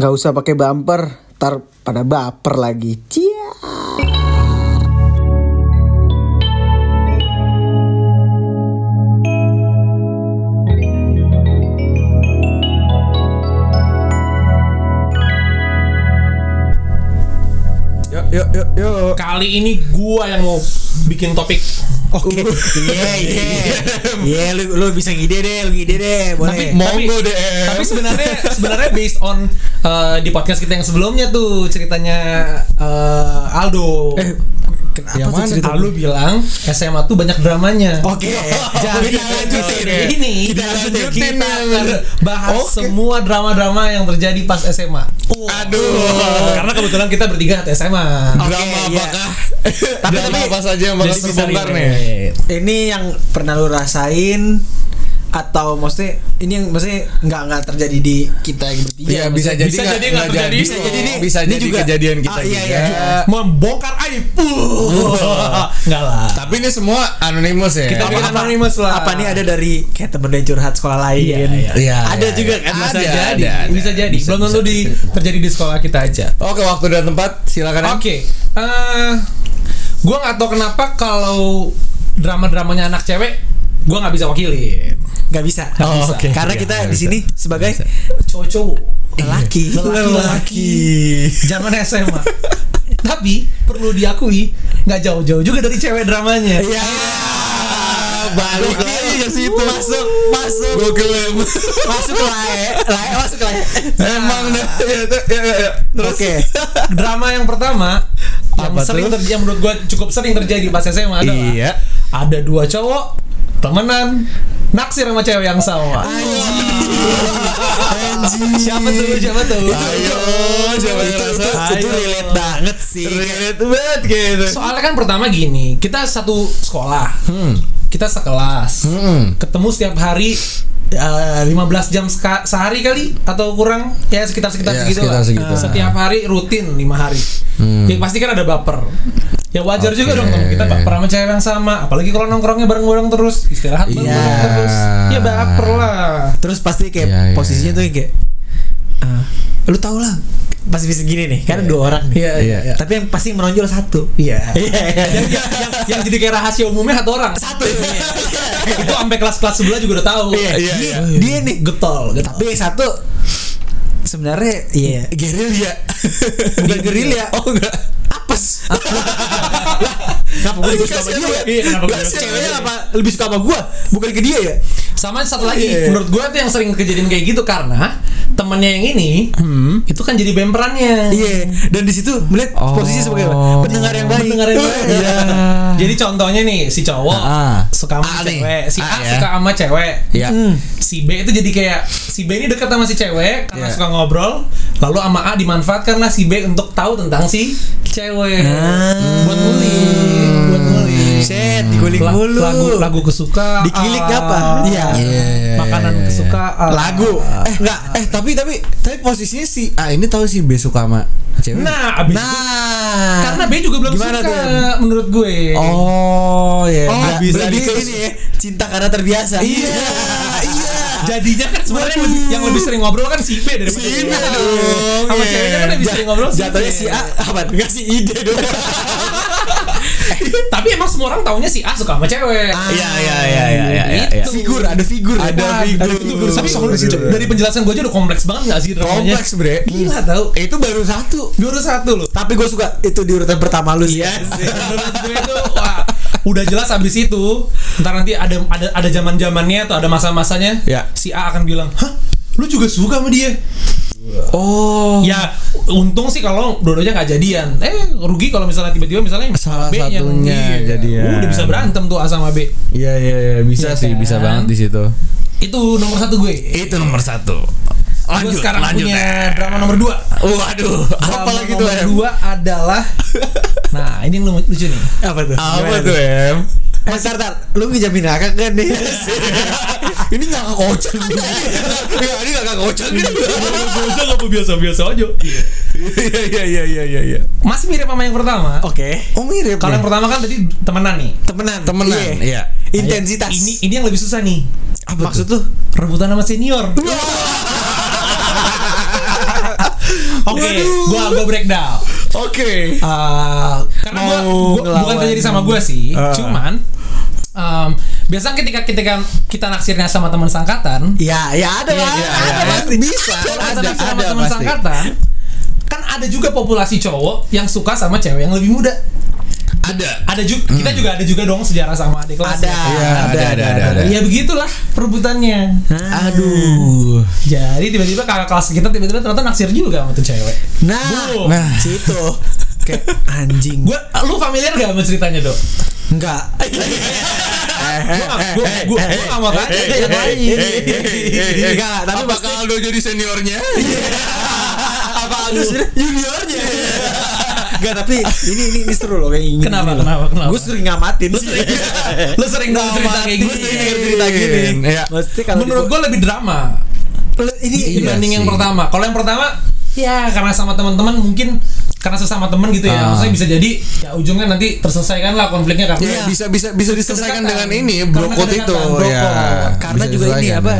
nggak usah pakai bumper, tar pada baper lagi. Cia. Yuk, yuk, yuk, yuk. Kali ini gua yang mau bikin topik. Oke. Iya, iya. Iya, lu lu bisa ngide deh, lu ngide deh, boleh. Tapi Monggo tapi, deh. Tapi sebenarnya sebenarnya based on uh, di podcast kita yang sebelumnya tuh ceritanya uh, Aldo. eh, kenapa Yang mana cerita? Bilang SMA tuh banyak dramanya. Oke. Jadi kita lanjutin. Oke. ini Kita lanjutin. kita Kita akan bahas Oke. semua drama-drama yang terjadi pas SMA. Aduh. Karena kebetulan kita bertiga satu SMA. Oke, Drama iya. apakah? Tapi- Drama tapi- apa saja yang bakal terbongkar nih? Ini yang pernah lu rasain atau maksudnya ini yang maksudnya nggak nggak terjadi di kita yang bertiga Iya bisa jadi bisa nggak- jadi nggak nggak terjadi. jadi. Bisa jadi nih. bisa Ini jadi juga. kejadian kita Ah, iya, juga. iya. Membongkar aib. Uh. Enggak lah. Tapi ini semua anonimus ya. Kita apa, bikin apa, anonymous lah. apa nih ada dari kayak temen yang curhat sekolah lain Iya, iya. Iya, ada iya, juga iya. kan bisa Ada, jadi, ada, ada. bisa jadi. Belum tentu di terjadi di sekolah kita aja. Oke, waktu dan tempat silakan. Oke, eh gua nggak tahu kenapa kalau drama-dramanya anak cewek, gua nggak bisa wakilin. Nggak bisa Oh, bisa. oke. karena Iya, kita di sini sebagai Cowok-cowok, lelaki lelaki, zaman SMA. Tapi perlu diakui nggak jauh-jauh juga dari cewek dramanya. Iya. balik Gokil. lagi ke situ. masuk masuk em. masuk lae lae masuk lae Emang deh. Ya, ya, ya, ya. Terus oke Drama yang pertama yang Apa sering terjadi, yang menurut gua cukup sering terjadi pas SMA adalah Iya. ada dua cowok temenan naksir sama cewek yang sama. Siapa tuh? Siapa tuh? Ayo, siapa itu, itu, itu relate banget sih Relate banget gitu. Soalnya kan pertama gini, kita satu sekolah, Hmm. Kita sekelas, Hmm. ketemu setiap hari eh, 15 jam sehari kali atau kurang ya sekitar sekitar Ya, segitu sekitar lah. segitu. Setiap hari rutin lima hari. Hmm. Ya pasti kan ada baper. Ya wajar juga Oke. dong kita baper sama cewek yang sama, apalagi kalau nongkrongnya bareng-bareng terus, istirahat Iya. terus. Ya baper lah. terus pasti kayak Iya, iya, posisinya tuh kayak ah, lu tau lah pasti bisa gini nih kan ada dua orang nih Iya, Iya. iya. tapi yang pasti menonjol satu Iya. iya iya yang, yang, yang, yang jadi kayak rahasia umumnya satu orang. Satu. itu sampai kelas-kelas sebelah juga udah tahu. Iya, iya, dia, iya. dia nih Getol, getol. tapi yang satu sebenarnya iya Gerilya. bukan gerilya Oh enggak. apes kenapa gue lebih suka sama dia ya Iya, kenapa gue Lah, lebih suka ceweknya sama dia? apa lebih suka sama gue bukan ke dia ya Sama satu lagi, Iya. menurut gue tuh yang sering kejadian kayak gitu karena temennya yang ini itu kan jadi bemperannya. iya dan di situ melihat Oh. posisi sebagai apa? pendengar yang baik Pendengar yang baik. iya Jadi contohnya nih si cowok Ah. suka sama A nih. cewek, si A A, ya. suka sama cewek. Iya. Hmm. Si B itu jadi kayak si B ini dekat sama si cewek karena Iya. suka ngobrol, lalu sama A dimanfaatkan lah si B untuk tahu tentang si cewek. Ah. Buat ngulik, buat ngulik. Set, digulik La- mulu. Lagu lagu kesukaan. Dikilik apa? Iya. Iya. Makanan kesukaan. lagu Eh enggak, eh tapi tapi tapi posisinya si A ini tahu si B suka sama cewek. Nah, abis itu- nah karena B juga belum Gimana suka tuh? menurut gue. Oh, ya. Oh, Nggak- bisa berarti lebih ke ke- ini ya cinta karena terbiasa Iya, iya. Jadinya kan sebenarnya yang lebih, yang lebih sering ngobrol kan si B daripada Si si B Sama iya. ceweknya kan lebih sering ngobrol jatuhnya si A apa ngasih ide dong Tapi emang semua orang taunya si A suka sama cewek. Ah, Iya, iya, iya, iya, iya, iya. Itu. figur ada figur ya? Ada figur. ada figur Tapi Figur. soal- dari penjelasan gue aja udah kompleks banget gak sih dramanya? Kompleks, Bre. Gila tau. Eh, itu baru satu. Baru satu loh. tapi gue suka itu di urutan pertama lu sih Iya sih. Menurut gue itu wah, udah jelas abis itu ntar nanti ada ada ada zaman zamannya atau ada masa-masanya Ya. si A akan bilang hah lu juga suka sama dia Oh. ya untung sih kalau dua-duanya nggak jadian eh rugi kalau misalnya tiba-tiba misalnya Salah B yang satunya iya. jadian. udah bisa berantem tuh A sama B Iya, iya, iya, bisa Iya sih, kan? bisa banget di situ. itu nomor satu gue Itu nomor satu. gue Lanjut, sekarang lanjut. punya drama nomor dua Waduh, drama apa lagi tuh, nomor dua adalah nah ini yang lucu nih apa tuh Apa Gimana tuh, Em? Eh, tar, tar. Lu ngejamin akak kan nih? Ini nggak kocak nih. Nggak, ini nggak kocak nih. Bocah apa biasa-biasa aja Iya, iya, iya, iya, iya, iya. masih mirip sama yang pertama Oke. Oh mirip. kalau yang nih. pertama kan tadi temenan nih Temenan. Temenan, iya. Intensitas. ini ini yang lebih susah nih maksud tuh? rebutan sama senior Oke, gua gua breakdown. Oke. Uh, karena gua, gua- bukan terjadi sama gua sih, Ah. cuman um, biasanya ketika ketika kita naksirnya sama teman sangkatan, Ya, ya ada Iya, lah. iya, ada iya. pasti. Bisa. Ada, naksir sama ada teman sangkatan, kan ada juga populasi cowok yang suka sama cewek yang lebih muda. Ada. Ada juga kita juga ada juga dong sejarah sama adik kelas. Ada, ya. Iya, ada, ada, ada, ada. Ya begitulah perebutannya. Aduh. Jadi tiba-tiba kakak kelas kita tiba-tiba ternyata naksir juga sama tuh cewek. Nah, Boom. Nah. situ kayak anjing. Gue, lu familiar gak sama ceritanya dok? enggak. Gue gue gue gak mau tanya eh, yang lain. Enggak, tapi Apakah Aldo jadi seniornya? apa Agus juniornya? Enggak, tapi ini ini, ini seru loh kayak gini. Kenapa, kenapa, kenapa? Gue sering ngamatin. Lu sering denger cerita kayak Gue sering denger cerita gini. Iya. Maksudnya kalau Menurut gue lebih drama ini Iya dibanding yang sih. pertama. Kalau yang pertama ya karena sama teman-teman mungkin karena sesama teman gitu ya. Ah. Maksudnya bisa jadi ya ujungnya nanti terselesaikan lah konfliknya karena Iya, bisa bisa bisa diselesaikan dengan ini brokot itu. brokot. Ya. karena juga ini apa.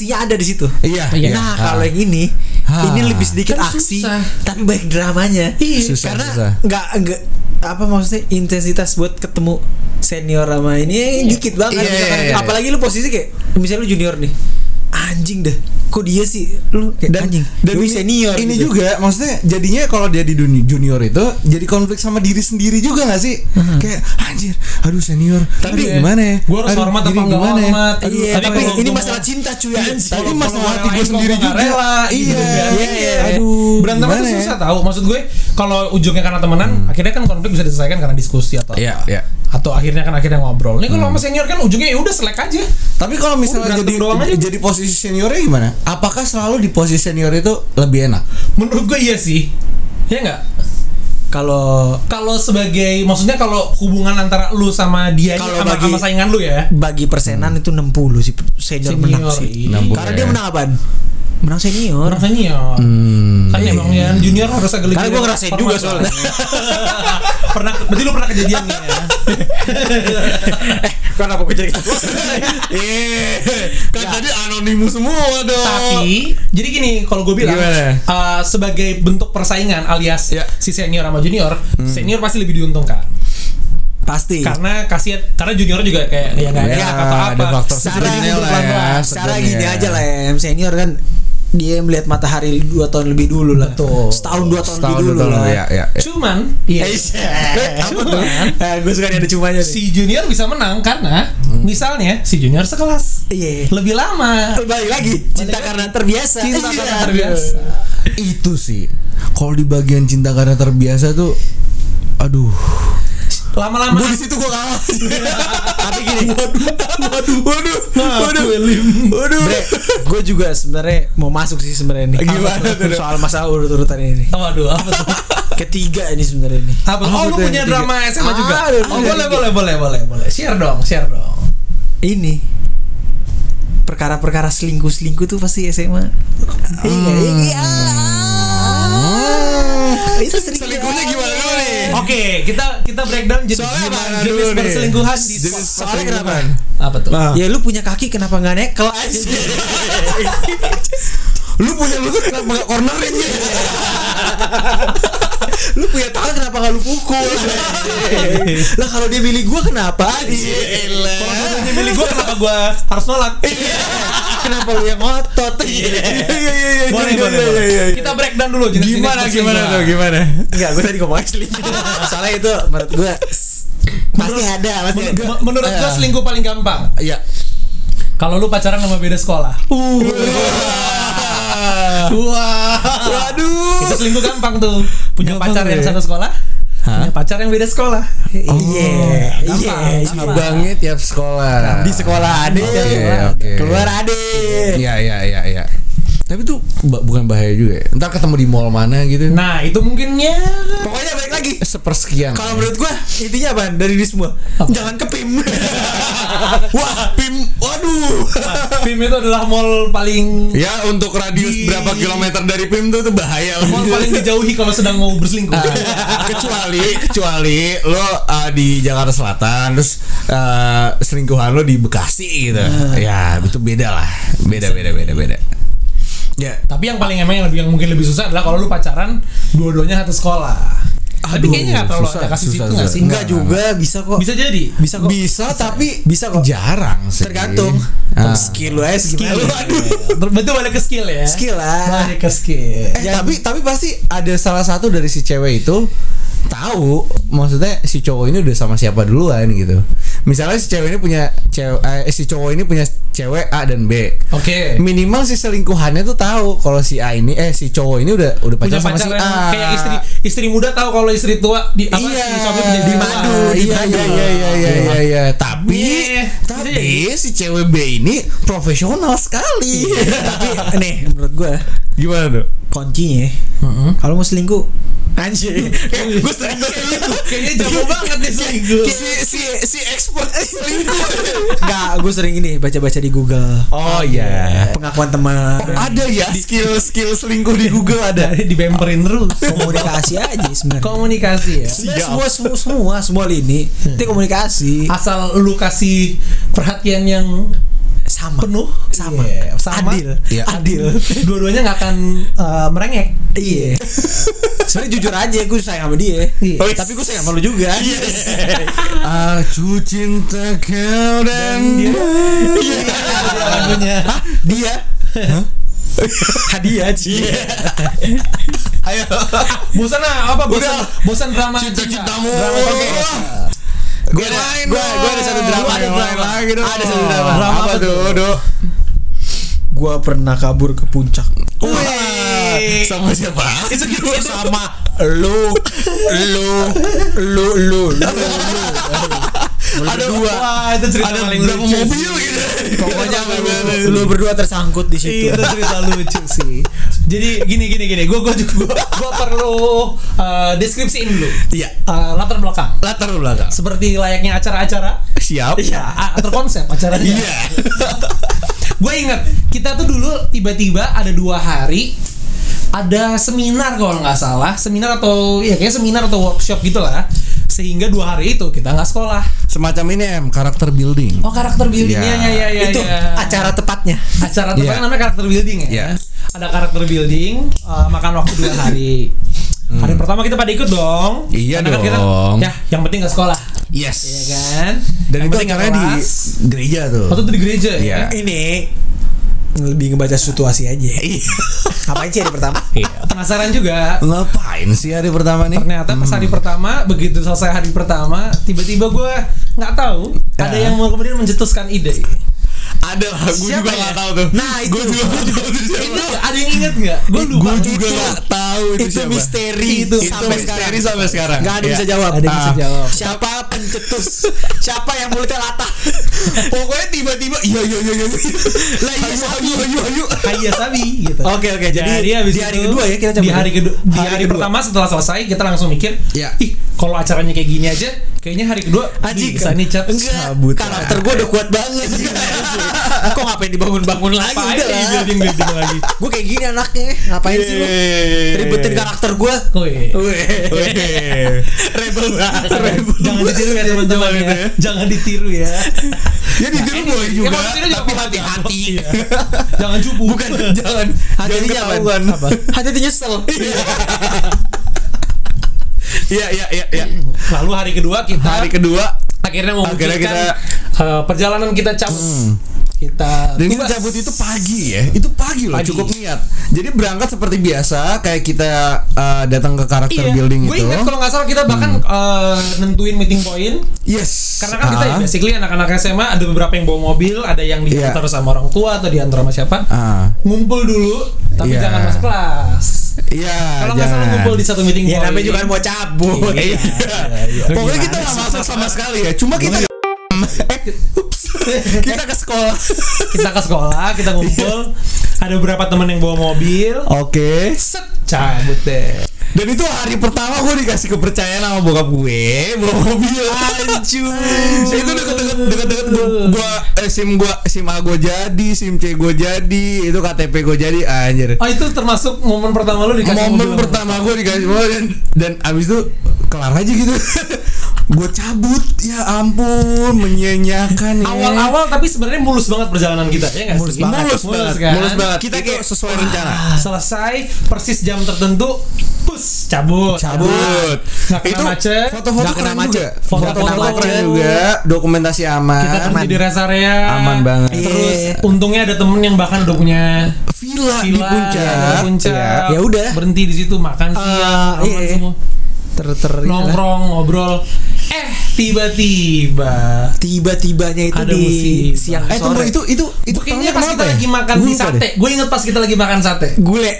Aksinya ada di situ. Iya, Iya. iya. Nah, Ah. kalau yang ini Ah. ini lebih sedikit Kan aksi susah. tapi banyak dramanya. Iya. Susah, Karena susah. nggak nggak apa maksudnya intensitas buat ketemu senior sama ini eh, dikit banget. Iya, Misalkan- iya, iya. Apalagi lu posisi kayak misalnya lu junior nih. Anjing dah. Kok dia sih lu kayak dan anjing. dan ini, senior ini gitu. juga maksudnya jadinya kalau dia di dunia junior itu jadi konflik sama diri sendiri juga gak sih kayak anjir aduh senior tapi Iya. gimana ya Gue harus Aduh, hormat apa enggak gimana ya? hormat? Aduh, Iya, tapi tapi ini masalah cinta cuy Iya, anjing. tapi Kalau- masalah hati gue sendiri juga rela, gitu iya kan. Iya. aduh berantem itu ya? susah tahu maksud gue kalau ujungnya karena temenan akhirnya kan konflik bisa diselesaikan karena diskusi atau Iya, iya. Atau akhirnya kan akhirnya ngobrol ini kalau sama senior kan ujungnya ya udah selek aja Tapi kalau misalnya berantem jadi doang aja. jadi posisi seniornya gimana? Apakah selalu di posisi senior itu lebih enak? menurut gue iya sih ya enggak Kalau kalau sebagai maksudnya kalau hubungan antara lu sama dia Kalau sama, bagi- sama saingan lu ya bagi persenan itu 60 sih senior, Senior, menang sih. iya. 60 Karena ya. dia menang apaan? Menang senior. orang senior Hmm. kan emang yang junior harus agak lebih Karena gua ngerasain juga soalnya. pernah berarti lu pernah kejadian nih ya Kenapa gue jadi Eh, kan tadi anonimus semua dong. Tapi jadi gini, kalau gue bilang uh, sebagai bentuk persaingan alias Ya. si senior sama junior, senior pasti lebih diuntungkan. Pasti. Karena kasihan karena junior juga kayak ya nggak Ya, enak atau apa. ada faktor secara hidup lah ya, secara gini aja lah ya, senior kan dia melihat matahari dua tahun lebih dulu lah. Betul. Setahun dua tahun Setahun lebih dulu tahun lah. ya, ya, ya. Cuman, iya. Cuman gue suka ada cumanya si junior bisa menang karena misalnya si junior sekelas Iya. lebih lama. Balik lagi cinta lagi. karena terbiasa. Cinta Iya. karena terbiasa. Itu sih. Kalau di bagian cinta karena terbiasa tuh aduh. Lama-lama Gue di situ gue kalah. Tapi gini, waduh, waduh, waduh, waduh. Bre, gue juga sebenarnya mau masuk sih sebenarnya ini. Gimana tuh? Soal masalah urut-urutan ini. Waduh, apa tuh? Ketiga ini sebenarnya ini. Apa tuh? Oh, lu punya drama? SMA juga? Oh, boleh, boleh, boleh, boleh, boleh. Share dong, share dong. Ini perkara-perkara selingkuh-selingkuh tuh pasti SMA. Hmm. Iya, iya. Itu sering Selingkuhnya gimana nih? Oke, kita kita breakdown jenis Soalnya gimana mana jenis dulu nih? perselingkuhan di Jenis. Soalnya kenapa? Apa tuh? Ah. Ya lu punya kaki kenapa nggak nekel aja? Lu punya lutut kenapa gak cornerin? lu punya tangan kenapa nggak lu pukul? lah kalau dia milih gua kenapa? Kalau dia milih gue kenapa gue harus nolak? kenapa lu yang ngotot? boleh, boleh, boleh. Kita breakdown dulu jenis Gimana gimana tuh gimana? Enggak, gue tadi ngomong selingkuh. Soalnya itu menurut gue pasti ada, pasti ada. menurut gue Eh. selingkuh paling gampang. Iya. Kalau lu pacaran sama beda sekolah. Wah. Waduh. Itu selingkuh gampang tuh. Punya Gampang pacar yang ya? satu sekolah. Punya pacar yang beda sekolah. Iya, iya. gampang. Cabangnya tiap sekolah. Di sekolah ada, Oke, oke. keluar ada. Iya iya iya iya. Tapi tuh bukan bahaya juga ya. Ntar ketemu di mall mana gitu. Nah, itu mungkinnya Pokoknya lagi. Sepersekian. Kalau menurut gue intinya apa dari ini semua? Jangan ke PIM. Wah, pim. Waduh. PIM itu adalah mall paling ya untuk radius Di- berapa kilometer dari pim tuh tuh bahaya mall paling dijauhi kalau sedang mau berselingkuh. Ah, kecuali kecuali lo uh, di Jakarta Selatan terus uh, selingkuhan lo di Bekasi gitu ya itu beda lah beda beda beda beda Ya. Tapi yang paling emang yang lebih yang mungkin lebih susah adalah kalau lu pacaran dua-duanya satu sekolah. Tapi Aduh, kayaknya nggak terlalu susah, ada kasus susah, itu nggak sih? Enggak juga bisa kok. Bisa jadi. Bisa kok. Bisa tapi Bisa kok. jarang sih. Tergantung. Ah. Skill lu aja Skill. gimana. Aduh. Betul balik ke skill ya. Skill lah. Balik ke skill. Eh, tapi tapi pasti ada salah satu dari si cewek itu tahu maksudnya si cowok ini udah sama siapa duluan gitu. Misalnya si cewek ini punya cewek eh, si cowok ini punya cewek A dan B. Oke. Minimal si selingkuhannya tuh tahu kalau si A ini eh si cowok ini udah udah Punya pacaran sama si pacar yang A. kayak istri istri muda tahu kalau istri tua di apa iya, si suami punya di tua. madu, Di iya, madu. iya, iya, iya, iya, iya, iya. Tapi, Iya, bisa tapi si cewek B ini profesional sekali. Tapi nih menurut gua Gimana tuh? kuncinya kalau mau selingkuh anjir Gue sering gue selingkuh. Kayaknya jago banget nih selingkuh. Si si si expert. Enggak, gue sering ini baca-baca di Google Oh iya. pengakuan teman Oh, ada ya skill skill selingkuh di Google ada. Dari dibemperin terus. komunikasi aja sebenarnya Komunikasi ya. Sebenarnya semua, semua semua semua lini itu komunikasi Asal lu kasih perhatian yang sama penuh sama Iya, sama. adil Iya. adil dua-duanya nggak akan eh, merengek. iya sebenarnya jujur aja gue sayang sama dia Iya. Oh, tapi gue sayang sama lu juga Aku cinta kau dan dia. lagunya. dia hadiah sih Ayo. Bosan apa bosan? Bosan drama Cinta-cintamu. Drama Oke. gue ada gue dong. gue ada satu drama Yang lain lagi dong. ada satu drama Drama Apa apa tuh, Do? gue pernah kabur ke puncak Wih. Sama siapa? itu gitu sama lu lu lu lu lu Ada. Wah, itu cerita Ada paling lucu. mobil gitu. pokoknya lu, lu berdua tersangkut di situ Iya, itu cerita lucu sih. Jadi gini gini gini, gue gue juga gue perlu eh, deskripsiin dulu. Iya. Eh, latar belakang. Latar belakang. Seperti layaknya acara-acara. Siap. Iya, terkonsep acaranya. Iya. gue inget kita tuh dulu tiba-tiba ada dua hari ada seminar kalau nggak salah seminar atau ya kayak seminar atau workshop gitulah sehingga dua hari itu kita nggak sekolah Semacam ini em karakter building. oh karakter buildingnya Iya. ya ya ya itu ya. acara tepatnya acara tuh Iya. namanya karakter building ya Iya. ada karakter building eh, makan waktu dua hari hari pertama kita pada ikut dong Hmm. Iya Karena kan kita, dong. ya yang penting nggak sekolah Yes. ya kan Dan Yang itu acaranya di gereja tuh. waktu itu di gereja Iya. ya ini lebih ngebaca situasi aja Iya. ngapain sih hari pertama Iya, penasaran juga Ngapain sih hari pertama nih? ternyata pas hari pertama begitu selesai hari pertama tiba-tiba gue nggak tahu ada Ya. yang mau kemudian mencetuskan ide Ada lah, gue juga ya? nggak tahu tuh. Nah, itu. Gue juga nggak tahu tuh siapa. itu ada yang inget nggak gue lupa Gue juga nggak tahu itu, itu siapa. misteri itu itu sampai misteri sekarang. sampai sekarang. Nggak ada yang Iya. bisa jawab. ada yang bisa jawab siapa pencetus siapa yang mulutnya latah Pokoknya tiba-tiba iya iya iya iya. lah iya sabi ayo ayo ayo. Kaya Sabi gitu oke oke jadi, habis di hari itu- kedua ya kita di cabut hari kedua di Hari pertama setelah selesai kita langsung mikir Ya. ih kalau acaranya kayak gini aja kayaknya hari kedua Anjing, bisa nih cat enggak. karakter gue udah kuat banget. Kok ngapain dibangun-bangun lagi? Udah lah building building lagi? Gue kayak gini anaknya. Ngapain sih lu? Ribetin karakter gue. Rebel. Banget. jangan ditiru ya teman-teman Jangan ya ya. jangan ditiru ya. Ya ditiru boleh juga, tapi hati-hati. Iya. jangan cupu Bukan jangan. Apa? Hati-hati nyesel Iya iya iya iya. lalu hari kedua kita Hari kedua akhirnya memikirkan Akhirnya kita- eh, perjalanan kita cabut kita Dan kita cabut itu pagi ya Itu pagi loh Pagi. cukup niat Jadi berangkat seperti biasa Kayak kita uh, datang ke karakter Iya, building gue itu ingat kalau nggak salah kita bahkan eh, nentuin meeting point Yes karena kan kita Ah. basically anak-anak SMA ada beberapa yang bawa mobil, ada yang diantar sama orang tua atau diantar sama siapa. Ah. Ngumpul dulu, tapi Iya. jangan masuk kelas. Iya Kalau nggak salah ngumpul di satu meeting ya point. namanya juga kan mau cabut Iya. Pokoknya kita gak masuk sama sekali ya Cuma kita Ups. Kita ke sekolah kita ke sekolah, kita ngumpul. ada beberapa teman yang bawa mobil. Oke Set, cabut deh. Dan itu hari pertama gue dikasih kepercayaan sama bokap gue bawa mobil. Hancur. itu deket-deket deket-deket gue, eh, sim gue sim A gue jadi, sim C gue jadi, itu KTP gue jadi anjir. Oh itu termasuk momen pertama lu dikasih Momen mobil. pertama gue dikasih mobil dan dan abis itu kelar aja gitu. buat cabut ya ampun menyanyiakan ya. Awal-awal tapi sebenarnya mulus banget perjalanan kita ya nggak Mulus sih? banget. mulus, banget kan? mulus banget kita kayak sesuai rencana Selesai persis jam tertentu, pus cabut. cabut Nggak kena itu macet. foto-foto kena macet. juga Foto-foto keren macet. juga dokumentasi aman Kita ketemu di rest area. Aman banget. Terus Iya. untungnya ada temen yang bahkan udah punya villa, di villa puncak, di puncak. Iya. Ya udah. Berhenti di situ makan siang, Ah, aman iya. semua. Ter ter. Nongkrong, ngobrol. Eh, tiba-tiba tiba-tibanya itu Ada di musibah. siang eh tunggu sore itu itu itu itu kayaknya pas kita ya? lagi makan Gua di lupa sate. Gue inget pas kita lagi makan sate. gule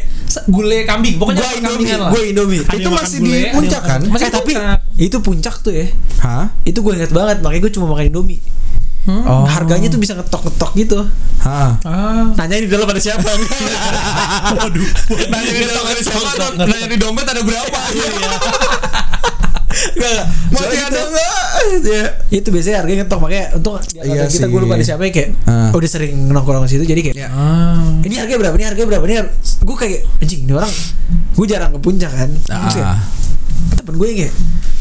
Gule kambing, pokoknya kambingan Indomie, gua Indomie. Itu masih di gule, ada yang puncak makan- kan? Masih eh tapi puncak. itu puncak tuh ya Hah? itu gue inget banget makanya gue cuma makan indomie Hmm? Oh. harganya tuh bisa ngetok-ngetok gitu Hah. Ah. nanya di dalam ada siapa Waduh. Nanya di dompet ada siapa? Nanya di dompet ada berapa? Enggak, enggak. Masih Soalnya ada itu- enggak? Ya. itu biasanya harganya ngetok makanya untuk Iya kita sih. gue lupa ada siapa ya kayak Ah. udah sering nongkrong situ jadi kayak Ah. ini harganya berapa ini harganya berapa ini gue kayak anjing ini orang gue jarang ke puncak kan Ah. temen gue kayak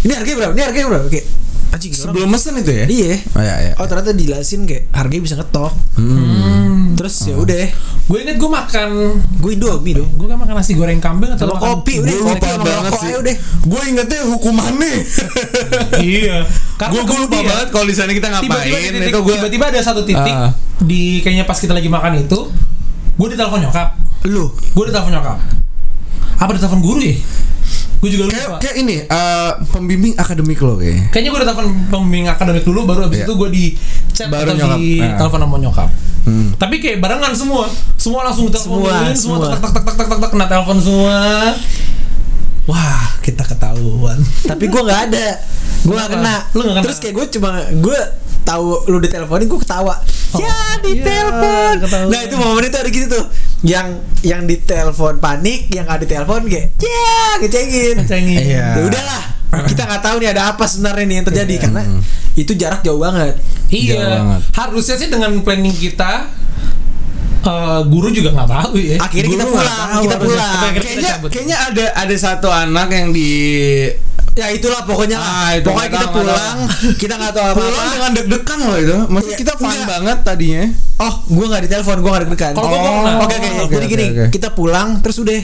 ini harganya berapa ini harganya berapa kayak anjing orang Sebelum mesen itu ya? iya Oh ya ya. oh ternyata dijelasin kayak harganya bisa ngetok Hmm. terus ya udah Gue inget gue makan gue indomie dong Gue kan makan nasi goreng kambing atau makan kopi udah Gue kopi lupa banget sih. udah Gue ingetnya hukumannya. iya. Gue gue lupa kemudian banget kalau di sana kita ngapain. Tiba-tiba di titik- itu gue tiba-tiba ada satu titik Ah. di kayaknya pas kita lagi makan itu, gue ditelepon nyokap. lu Gue ditelepon nyokap. Apa ditelepon guru ya? Gue juga kayak lupa. kayak ini eh, pembimbing akademik lo kayak. Kayaknya gue udah telepon pembimbing akademik dulu, baru abis Iya. itu gue di chat Baru atau nyokap. di Nah. telepon sama nyokap. Hmm. Tapi kayak barengan semua, semua langsung telepon Semua, semua, semua. tak tak tak tak tak tak tak kena telepon semua. Wah, kita ketahuan. tapi gue nggak ada gue nggak Kenapa? kena Lu nggak kena? terus kayak gue cuma gue tahu lu diteleponin gue ketawa ya iya, ditelepon ketahuan. nah itu momen itu ada gitu tuh yang yang ditelepon panik yang nggak ditelepon kayak ya ngecengin Ngecengin. Iya. ya udahlah kita nggak tahu nih ada apa sebenarnya nih yang terjadi karena itu jarak jauh banget Jauh Iya, banget. harusnya sih dengan planning kita eh, guru juga nggak tahu ya. akhirnya kita Guru nggak pulang tahu kita pulang kita Kayaknya kayaknya ada ada satu anak yang di ya itulah pokoknya lah Ah, itu pokoknya kita tahu, pulang kita nggak tahu apa pulang dengan deg-degan loh itu. Maksudnya Iya, kita fun enggak. banget tadinya. oh gue nggak ditelepon gue nggak deg-degan Kalau gua oh, oke oke Oke, jadi oke, gini oke. kita pulang terus udah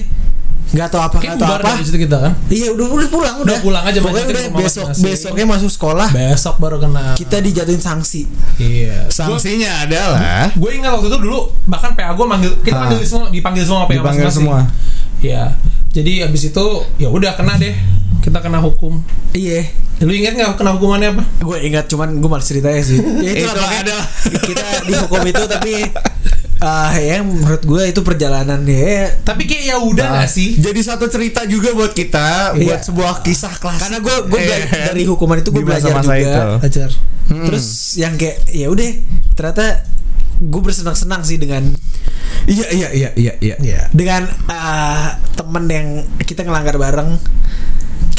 nggak tahu apa nggak tahu apa situ kita kan. Iya udah udah pulang udah. Udah pulang aja, Pokoknya udah besok masing-masing. besoknya masuk sekolah Besok baru kena. kita dijatuhin sanksi. Iya. Sanksinya adalah Gue ingat waktu itu dulu bahkan PA gue manggil kita Ah. manggil semua dipanggil semua PA Dipanggil semua. Iya. Jadi abis itu ya udah kena deh. Kita kena hukum. Iya. Lu ingat nggak kena hukumannya apa? Gue ingat cuman gue malas ceritanya sih. Ya Itu makanya adalah. kita dihukum itu tapi ah ya menurut gue itu perjalanan ya Tapi kayak ya udah nggak sih? Jadi satu cerita juga buat kita, Iya. buat sebuah kisah klasik. karena gue gue Eh, belajar dari hukuman itu gue belajar masa-masa juga. itu. Ajar. Terus yang kayak ya udah ternyata gue bersenang-senang sih dengan Iya iya iya iya iya. Iya. dengan ah, temen yang kita ngelanggar bareng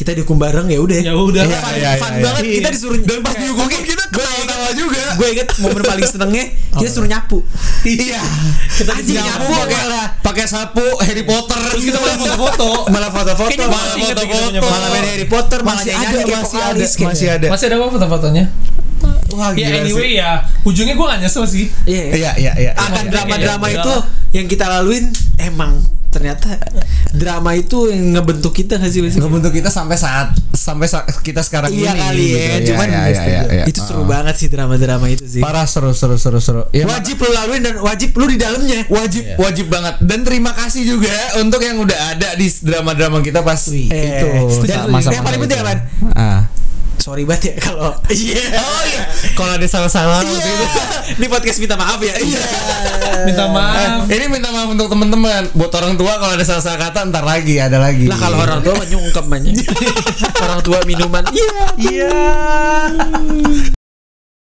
kita dihukum bareng ya udah Ya udah. Iya, fun, iya, fun iya. banget Iya. kita disuruh Dan pas dihukumin kita ketawa-tawa juga. gue inget momen paling senengnya kita suruh nyapu Iya. Kita Anjing, nyapu, pakai pakai sapu Harry Potter Terus kita gitu. malah foto-foto. malah foto-foto Kayaknya malah foto-foto. malah main Harry Potter malah Masih nyanyi masih ada, masih ada. Masih ada apa foto-fotonya? Wah, Ya anyway sih. ya ujungnya gue gak nyesel sih. iya Iya iya iya. akan Iya, drama-drama iya, itu iya. yang kita laluin emang ternyata drama itu yang ngebentuk kita nggak sih ngebentuk kita sampai saat sampai saat kita sekarang iya ini. kali ya, gitu. cuman Iya, iya, iya, iya. itu seru Uh-uh. banget sih drama-drama itu sih. Parah seru seru seru seru. Ya, wajib lu laluin dan wajib lu di dalamnya. wajib wajib banget dan terima kasih juga untuk yang udah ada di drama-drama kita pas Eh, itu dan masa-masa yang paling penting apaan? Ah. Sorry banget ya kalau iya. Oh iya, kalau ada salah-salah waktu itu. Di podcast minta maaf ya. Iya. Minta maaf. Eh, ini minta maaf untuk teman-teman. Buat orang tua kalau ada salah-salah kata ntar lagi ada lagi. Lah kalau orang tua mah nyungkem banyak. orang tua minuman. Iya. Iya.